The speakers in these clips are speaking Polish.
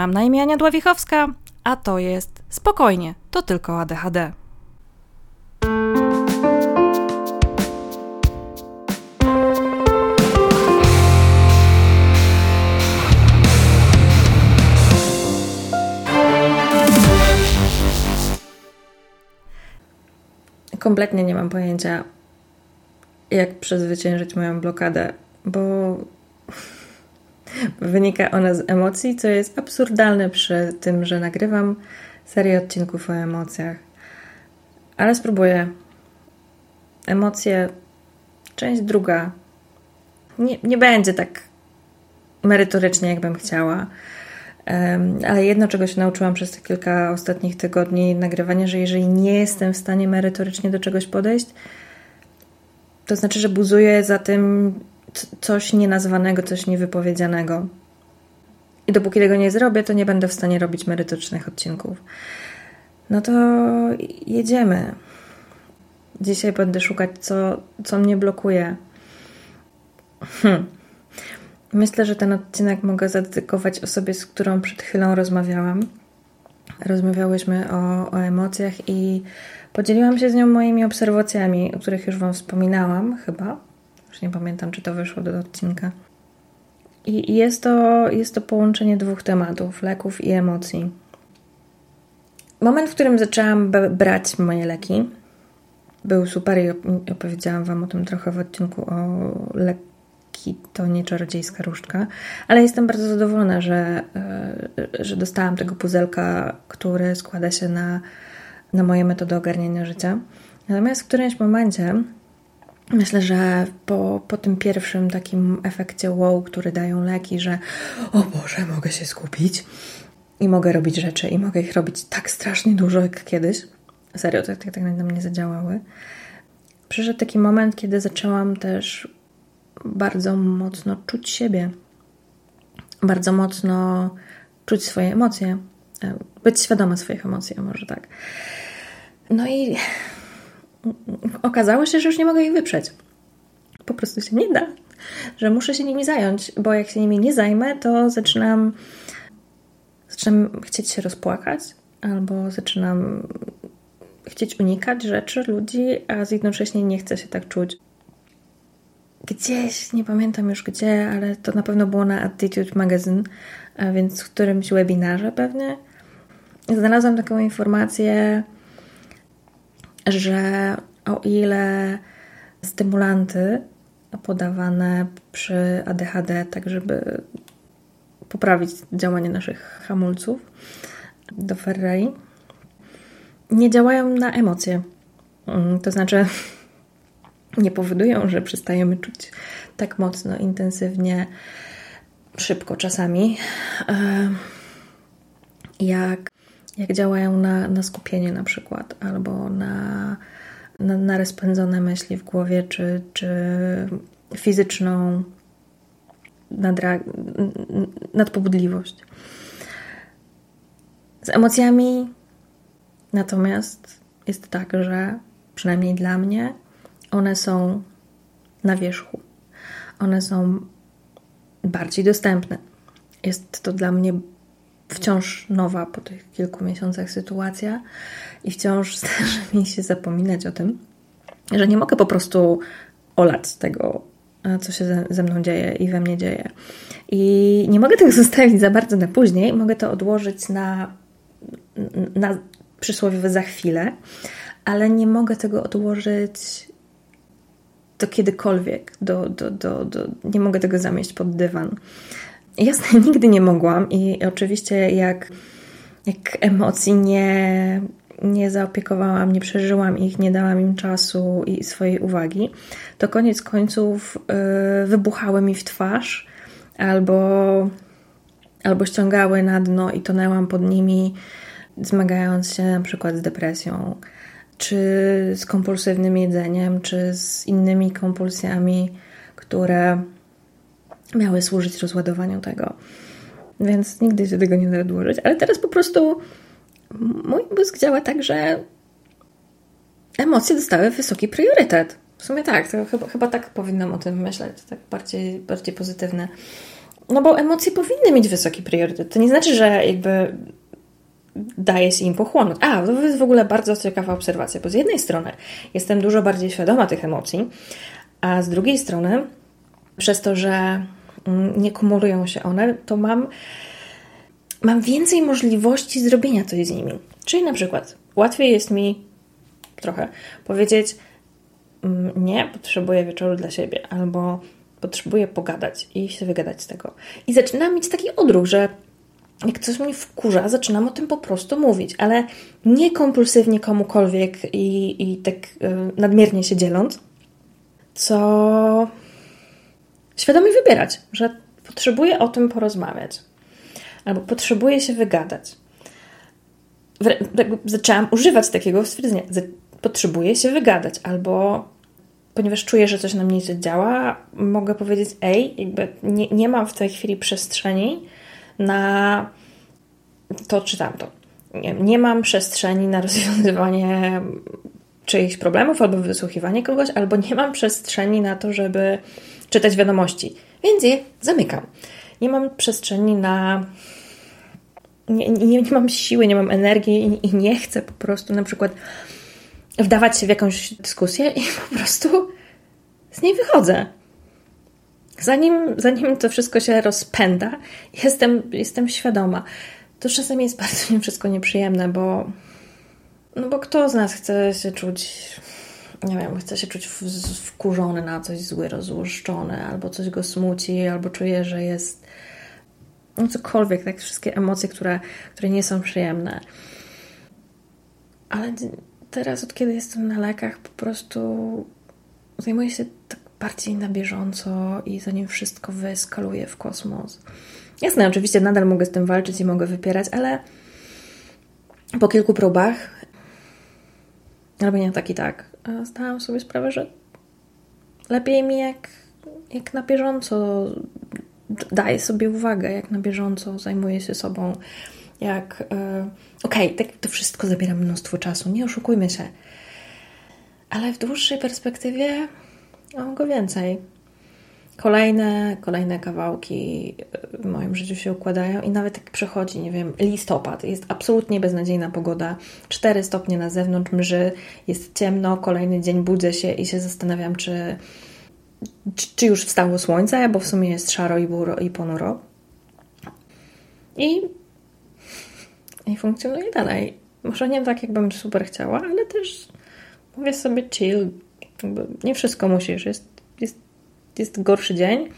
Mam na imię Ania Dławichowska, a to jest Spokojnie, to tylko ADHD. Kompletnie nie mam pojęcia, jak przezwyciężyć moją blokadę, bo wynika ona z emocji, co jest absurdalne przy tym, że nagrywam serię odcinków o emocjach. Ale spróbuję. Emocje, część druga. Nie, nie będzie tak merytorycznie, jakbym chciała. Ale jedno, czego się nauczyłam przez te kilka ostatnich tygodni nagrywania, że jeżeli nie jestem w stanie merytorycznie do czegoś podejść, to znaczy, że buzuję za tym coś nienazwanego, coś niewypowiedzianego. I dopóki tego nie zrobię, to nie będę w stanie robić merytorycznych odcinków. No to jedziemy. Dzisiaj będę szukać, co, co mnie blokuje. Hm. Myślę, że ten odcinek mogę zadedykować osobie, z którą przed chwilą rozmawiałam. Rozmawiałyśmy o, o emocjach i podzieliłam się z nią moimi obserwacjami, o których już Wam wspominałam, chyba. Już nie pamiętam, czy to wyszło do odcinka. I jest to, jest to połączenie dwóch tematów: leków i emocji. Moment, w którym zaczęłam brać moje leki, był super i opowiedziałam Wam o tym trochę w odcinku o lekach to nie czarodziejska różdżka, ale jestem bardzo zadowolona, że, e, że dostałam tego puzelka, który składa się na, na moje metody ogarniania życia. Natomiast w którymś momencie myślę, że po, po tym pierwszym takim efekcie wow, który dają leki, że o Boże, mogę się skupić i mogę robić rzeczy i mogę ich robić tak strasznie dużo jak kiedyś. Serio, tak, tak, tak na mnie zadziałały. Przyszedł taki moment, kiedy zaczęłam też bardzo mocno czuć siebie, bardzo mocno czuć swoje emocje, e, być świadoma swoich emocji, może tak. No i okazało się, że już nie mogę ich wyprzeć. Po prostu się nie da, że muszę się nimi zająć, bo jak się nimi nie zajmę, to zaczynam, zaczynam chcieć się rozpłakać, albo zaczynam chcieć unikać rzeczy, ludzi, a jednocześnie nie chcę się tak czuć gdzieś, nie pamiętam już gdzie, ale to na pewno było na Attitude Magazine, więc w którymś webinarze pewnie. Znalazłam taką informację, że o ile stymulanty podawane przy ADHD, tak żeby poprawić działanie naszych hamulców do Ferrari, nie działają na emocje. Mm, to znaczy, nie powodują, że przestajemy czuć tak mocno, intensywnie, szybko czasami, e, jak, jak działają na, na skupienie na przykład, albo na, na, na rozpędzone myśli w głowie, czy, czy fizyczną nadra- nadpobudliwość. Z emocjami natomiast jest tak, że przynajmniej dla mnie one są na wierzchu. One są bardziej dostępne. Jest to dla mnie wciąż nowa po tych kilku miesiącach sytuacja i wciąż zdarza mi się zapominać o tym, że nie mogę po prostu olać tego, co się ze mną dzieje i we mnie dzieje. I nie mogę tego zostawić za bardzo na później, mogę to odłożyć na, na przysłowiowe za chwilę, ale nie mogę tego odłożyć do kiedykolwiek, do, do, do, do, nie mogę tego zamieść pod dywan. Jasne, nigdy nie mogłam i oczywiście jak, jak emocji nie, nie zaopiekowałam, nie przeżyłam ich, nie dałam im czasu i swojej uwagi, to koniec końców yy, wybuchały mi w twarz albo, albo ściągały na dno i tonęłam pod nimi, zmagając się na przykład z depresją czy z kompulsywnym jedzeniem, czy z innymi kompulsjami, które miały służyć rozładowaniu tego. Więc nigdy się tego nie da odłożyć. Ale teraz po prostu mój mózg działa tak, że emocje dostały wysoki priorytet. W sumie tak, to chyba, chyba tak powinnam o tym myśleć, tak bardziej, bardziej pozytywne. No bo emocje powinny mieć wysoki priorytet. To nie znaczy, że jakby daje się im pochłonąć. A, to jest w ogóle bardzo ciekawa obserwacja, bo z jednej strony jestem dużo bardziej świadoma tych emocji, a z drugiej strony przez to, że nie kumulują się one, to mam, mam więcej możliwości zrobienia coś z nimi. Czyli na przykład łatwiej jest mi trochę powiedzieć mm, nie, potrzebuję wieczoru dla siebie, albo potrzebuję pogadać i się wygadać z tego. I zaczynam mieć taki odruch, że jak coś mnie wkurza, zaczynam o tym po prostu mówić, ale nie kompulsywnie komukolwiek i, i tak y, nadmiernie się dzieląc, co świadomie wybierać, że potrzebuję o tym porozmawiać albo potrzebuję się wygadać. Zaczęłam używać takiego stwierdzenia. Potrzebuję się wygadać albo ponieważ czuję, że coś na mnie działa, mogę powiedzieć, ej, jakby nie, nie mam w tej chwili przestrzeni na to czy tamto. Nie, nie mam przestrzeni na rozwiązywanie czyichś problemów albo wysłuchiwanie kogoś, albo nie mam przestrzeni na to, żeby czytać wiadomości, więc je zamykam. Nie mam przestrzeni na. Nie, nie, nie mam siły, nie mam energii i, nie chcę po prostu na przykład wdawać się w jakąś dyskusję i po prostu z niej wychodzę. Zanim, zanim to wszystko się rozpęda, jestem, jestem świadoma. To czasem jest bardzo wszystko nieprzyjemne, bo, no bo kto z nas chce się czuć, nie wiem, chce się czuć wkurzony na coś zły, rozłuszczony, albo coś go smuci, albo czuje, że jest no cokolwiek, tak, wszystkie emocje, które, które nie są przyjemne. Ale teraz, od kiedy jestem na lekach, po prostu zajmuję się tak bardziej na bieżąco i zanim wszystko wyeskaluje w kosmos. Jasne, oczywiście nadal mogę z tym walczyć i mogę wypierać, ale po kilku próbach, nie tak i tak, zdałam sobie sprawę, że lepiej mi jak, jak na bieżąco daję sobie uwagę, jak na bieżąco zajmuję się sobą, jak e, okej, okay, tak to wszystko zabiera mnóstwo czasu, nie oszukujmy się. Ale w dłuższej perspektywie mam go więcej. Kolejne, kolejne kawałki w moim życiu się układają i nawet jak przechodzi, nie wiem, listopad, jest absolutnie beznadziejna pogoda, 4 stopnie na zewnątrz, mrzy, jest ciemno, kolejny dzień budzę się i się zastanawiam, czy, czy już wstało słońce, bo w sumie jest szaro i, buro, i ponuro. I i funkcjonuje dalej. Może nie tak, jakbym super chciała, ale też mówię sobie chill. nie wszystko musisz. Jest, jest, gorszy dzień.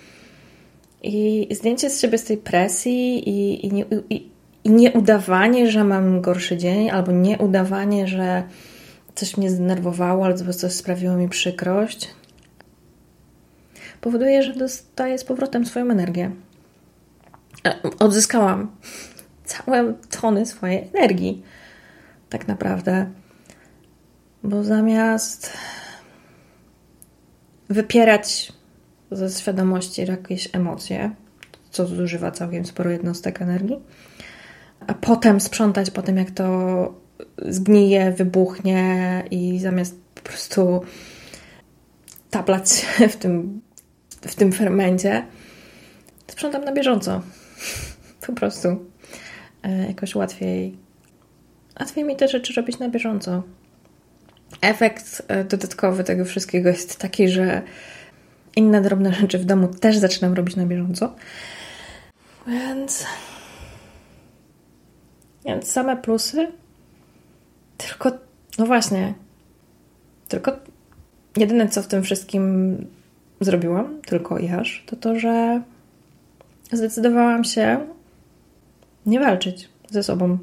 I zdjęcie z siebie z tej presji i, i, nie, i, i nie udawanie, że mam gorszy dzień, albo nie udawanie, że coś mnie zdenerwowało, albo coś sprawiło mi przykrość, powoduje, że dostaję z powrotem swoją energię. E, odzyskałam całe tony swojej energii, tak naprawdę. Bo zamiast wypierać ze świadomości jakieś emocje, co zużywa całkiem sporo jednostek energii, a potem sprzątać po tym, jak to zgnije, wybuchnie i zamiast po prostu taplać się w tym, w tym fermencie, sprzątam na bieżąco. Po prostu. E, jakoś łatwiej, łatwiej mi te rzeczy robić na bieżąco. Efekt e, dodatkowy tego wszystkiego jest taki, że inne drobne rzeczy w domu też zaczynam robić na bieżąco. Więc. Więc same plusy. Tylko, no właśnie, tylko jedyne co w tym wszystkim zrobiłam, tylko jaż, to to, że zdecydowałam się nie walczyć ze sobą.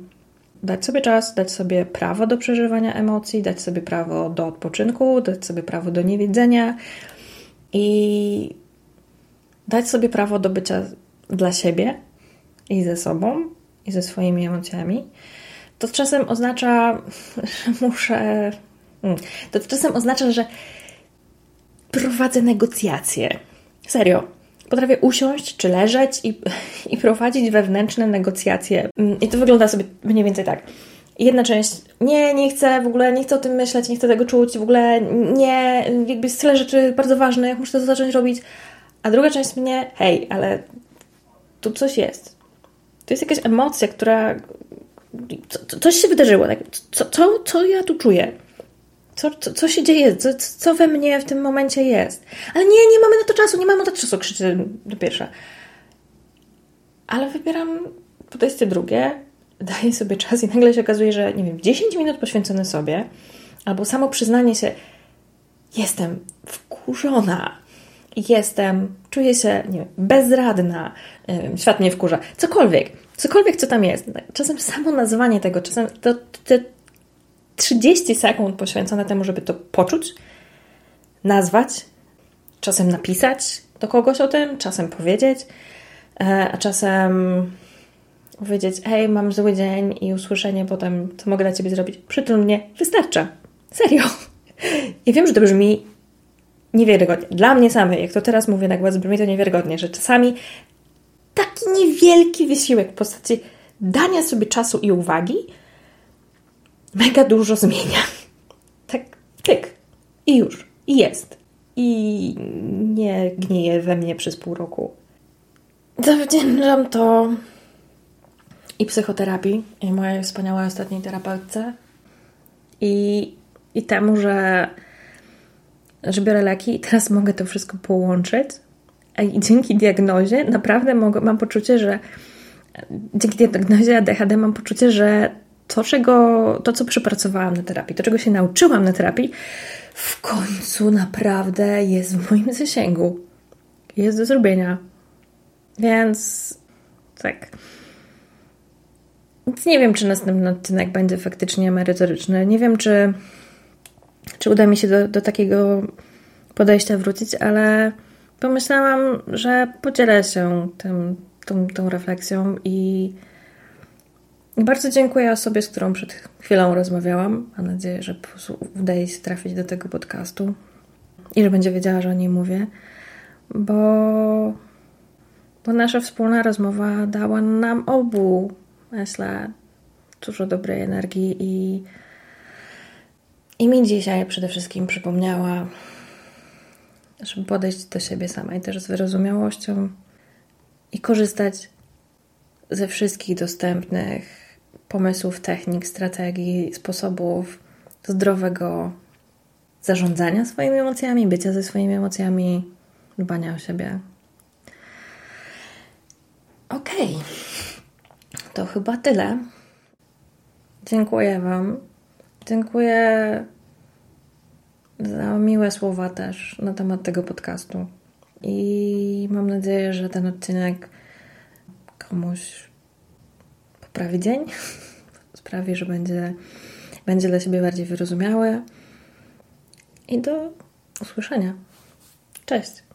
Dać sobie czas, dać sobie prawo do przeżywania emocji, dać sobie prawo do odpoczynku, dać sobie prawo do niewidzenia i dać sobie prawo do bycia dla siebie i ze sobą i ze swoimi emocjami. To czasem oznacza, że muszę. Hmm, to czasem oznacza, że prowadzę negocjacje. Serio, potrafię usiąść czy leżeć i, i prowadzić wewnętrzne negocjacje. I to wygląda sobie mniej więcej tak. Jedna część, nie, nie chcę w ogóle, nie chcę o tym myśleć, nie chcę tego czuć, w ogóle nie, jakby jest tyle rzeczy bardzo ważnych, muszę to zacząć robić. A druga część mnie, hej, ale tu coś jest. To jest jakaś emocja, która. Co, coś się wydarzyło. Tak? Co, co, co ja tu czuję? Co, co, co się dzieje? Co, co we mnie w tym momencie jest? Ale nie, nie mamy na to czasu, nie mamy na to czasu, krzyczy do pierwsza. Ale wybieram podejście drugie, daję sobie czas i nagle się okazuje, że nie wiem, 10 minut poświęcone sobie, albo samo przyznanie się, jestem wkurzona, jestem, czuję się nie wiem, bezradna, świat mnie wkurza, cokolwiek, cokolwiek, co tam jest. Czasem samo nazwanie tego, czasem to, te 30 sekund poświęcone temu, żeby to poczuć, nazwać, czasem napisać do kogoś o tym, czasem powiedzieć, e, a czasem powiedzieć, hej, mam zły dzień i usłyszenie potem, co mogę dla Ciebie zrobić. Przytul mnie, wystarcza. Serio. I wiem, że to brzmi niewiarygodnie. Dla mnie samej, jak to teraz mówię na głos, brzmi to niewiarygodnie, że czasami taki niewielki wysiłek w postaci dania sobie czasu i uwagi mega dużo zmienia. Tak, tyk. I już. I jest. I nie gnieje we mnie przez pół roku. Zawdzięczam to i psychoterapii, i mojej wspaniałej ostatniej terapeutce, i, i temu, że, że biorę leki i teraz mogę to wszystko połączyć. I dzięki diagnozie naprawdę mogę, mam poczucie, że dzięki diagnozie ADHD mam poczucie, że to, czego, to, co przepracowałam na terapii, to, czego się nauczyłam na terapii, w końcu naprawdę jest w moim zasięgu. Jest do zrobienia. Więc tak. Więc nie wiem, czy następny odcinek będzie faktycznie merytoryczny. Nie wiem, czy, czy uda mi się do, do takiego podejścia wrócić, ale pomyślałam, że podzielę się tym, tą, tą refleksją i bardzo dziękuję osobie, z którą przed chwilą rozmawiałam. Mam nadzieję, że udaje się trafić do tego podcastu i że będzie wiedziała, że o niej mówię, bo, bo nasza wspólna rozmowa dała nam obu myślę, dużo dobrej energii i, i mi dzisiaj przede wszystkim przypomniała, żeby podejść do siebie samej też z wyrozumiałością i korzystać ze wszystkich dostępnych pomysłów, technik, strategii, sposobów zdrowego zarządzania swoimi emocjami, bycia ze swoimi emocjami, dbania o siebie. Okej. Okay. To chyba tyle. Dziękuję Wam. Dziękuję za miłe słowa też na temat tego podcastu. I mam nadzieję, że ten odcinek komuś poprawi dzień, sprawi, że będzie, będzie dla siebie bardziej wyrozumiały. I do usłyszenia. Cześć.